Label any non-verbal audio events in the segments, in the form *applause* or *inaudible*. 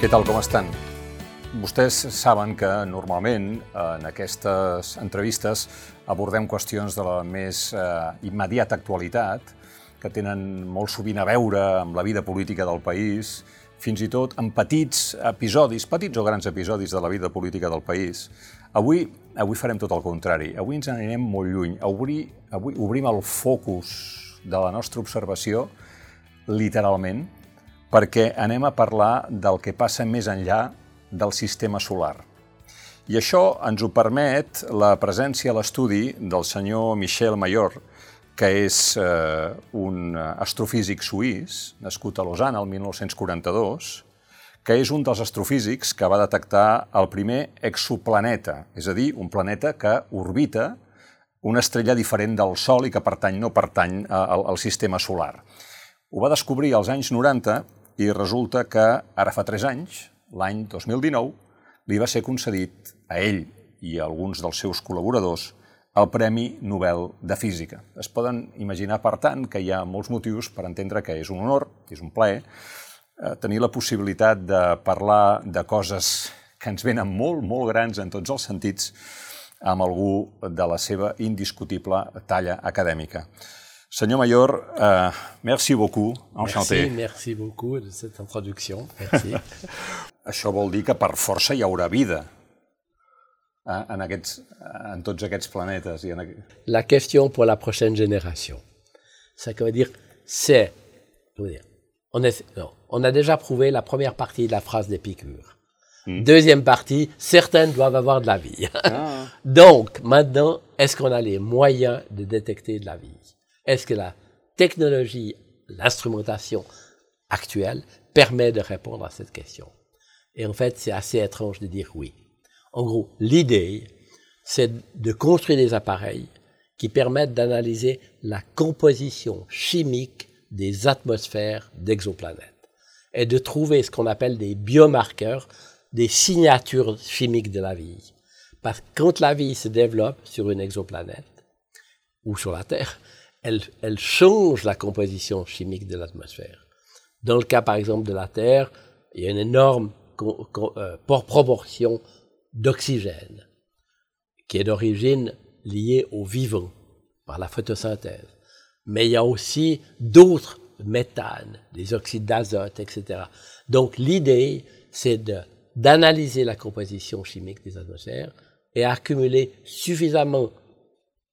Què tal, com estan? Vostès saben que normalment en aquestes entrevistes abordem qüestions de la més eh, immediata actualitat, que tenen molt sovint a veure amb la vida política del país, fins i tot en petits episodis, petits o grans episodis de la vida política del país. Avui, avui farem tot el contrari. Avui ens anirem molt lluny. Avui, avui obrim el focus de la nostra observació, literalment, perquè anem a parlar del que passa més enllà del sistema solar. I això ens ho permet la presència a l'estudi del senyor Michel Mayor, que és eh, un astrofísic suís, nascut a Lausanne el 1942, que és un dels astrofísics que va detectar el primer exoplaneta, és a dir, un planeta que orbita una estrella diferent del Sol i que pertany no pertany al, al sistema solar. Ho va descobrir als anys 90 i resulta que ara fa 3 anys, l'any 2019, li va ser concedit a ell i a alguns dels seus col·laboradors el Premi Nobel de Física. Es poden imaginar, per tant, que hi ha molts motius per entendre que és un honor, és un plaer, eh, tenir la possibilitat de parlar de coses que ens venen molt, molt grans en tots els sentits amb algú de la seva indiscutible talla acadèmica. Senyor Mayor, euh, merci beaucoup, enchanté. Merci, merci beaucoup de cette introduction. Merci. *laughs* Això vol dir que per força hi haurà vida eh, en, aquests, en tots aquests planetes. I en... La question pour la prochaine génération. Ça veut dire, c'est, on, est, non, on a déjà prouvé la première partie de la phrase d'Épicure. Hmm. Deuxième partie, certaines doivent avoir de la vie. Ah. *laughs* Donc, maintenant, est-ce qu'on a les moyens de détecter de la vie? Est-ce que la technologie, l'instrumentation actuelle permet de répondre à cette question? Et en fait, c'est assez étrange de dire oui. En gros, l'idée, c'est de construire des appareils qui permettent d'analyser la composition chimique des atmosphères d'exoplanètes et de trouver ce qu'on appelle des biomarqueurs, des signatures chimiques de la vie. Parce que quand la vie se développe sur une exoplanète ou sur la Terre, elle, elle change la composition chimique de l'atmosphère. Dans le cas, par exemple, de la Terre, il y a une énorme euh, proportion d'oxygène qui est d'origine liée au vivant par la photosynthèse. Mais il y a aussi d'autres méthanes, des oxydes d'azote, etc. Donc l'idée, c'est d'analyser la composition chimique des atmosphères et accumuler suffisamment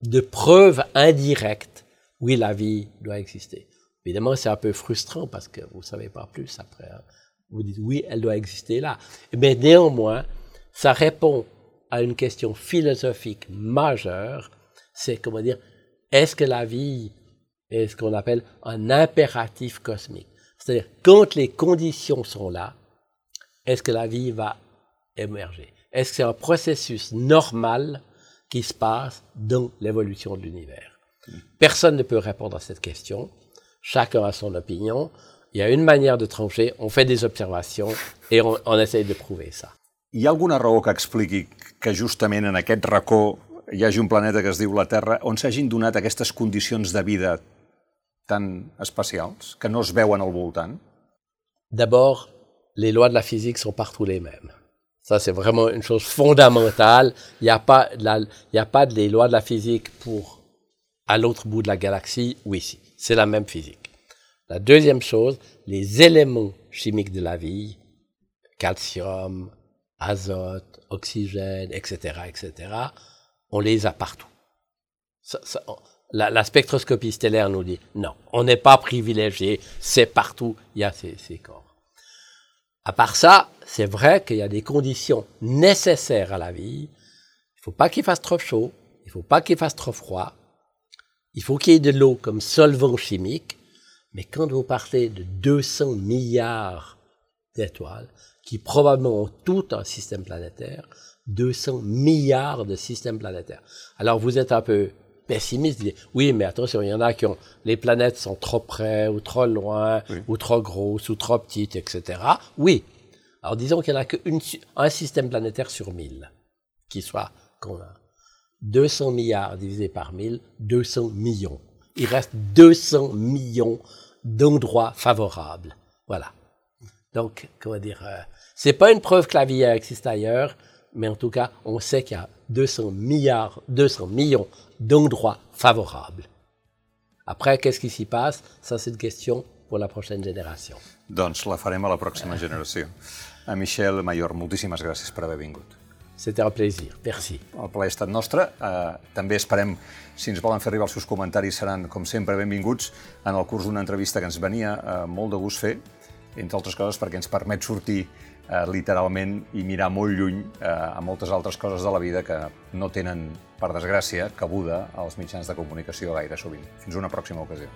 de preuves indirectes oui, la vie doit exister. Évidemment, c'est un peu frustrant parce que vous ne savez pas plus après. Hein. Vous dites oui, elle doit exister là. Mais néanmoins, ça répond à une question philosophique majeure. C'est comment dire, est-ce que la vie est ce qu'on appelle un impératif cosmique? C'est-à-dire, quand les conditions sont là, est-ce que la vie va émerger? Est-ce que c'est un processus normal qui se passe dans l'évolution de l'univers? Personne ne peut répondre à cette question. Chacun a son opinion. Il y a une manière de trancher, on fait des observations et on, on essaye de prouver ça. Hi ha alguna raó que expliqui que justament en aquest racó hi hagi un planeta que es diu la Terra on s'hagin donat aquestes condicions de vida tan especials, que no es veuen al voltant? D'abord, les lois de la physique sont partout les mêmes. Ça, c'est vraiment une chose fondamentale. Il n'y a pas, la, il y a pas des lois de la physique pour à l'autre bout de la galaxie ou ici. C'est la même physique. La deuxième chose, les éléments chimiques de la vie, calcium, azote, oxygène, etc., etc., on les a partout. la, spectroscopie stellaire nous dit non, on n'est pas privilégié, c'est partout, il y a ces, ces corps. À part ça, c'est vrai qu'il y a des conditions nécessaires à la vie. Il ne faut pas qu'il fasse trop chaud, il ne faut pas qu'il fasse trop froid, il faut qu'il y ait de l'eau comme solvant chimique, mais quand vous parlez de 200 milliards d'étoiles, qui probablement ont tout un système planétaire, 200 milliards de systèmes planétaires. Alors vous êtes un peu pessimiste, vous dites, oui, mais attention, il y en a qui ont, les planètes sont trop près, ou trop loin, ou trop grosses, ou trop petites, etc. Oui. Alors disons qu'il n'y en a qu'un système planétaire sur 1000 qui soit commun. 200 milliards divisé par 1000, 200 millions. Il reste 200 millions d'endroits favorables. Voilà. Donc, comment dire, euh, c'est pas une preuve que la vie existe ailleurs, mais en tout cas, on sait qu'il y a 200 milliards, 200 millions d'endroits favorables. Après, qu'est-ce qui s'y passe? Ça, c'est une question pour la prochaine génération. Doncs la farem a la pròxima generació. A Michel Mayor, moltíssimes gràcies per haver vingut. C'était un plaisir. Merci. El plaer ha estat nostre. Eh, també esperem, si ens volen fer arribar els seus comentaris, seran, com sempre, benvinguts en el curs d'una entrevista que ens venia eh, molt de gust fer, entre altres coses perquè ens permet sortir eh, literalment i mirar molt lluny eh, a moltes altres coses de la vida que no tenen, per desgràcia, cabuda als mitjans de comunicació gaire sovint. Fins una pròxima ocasió.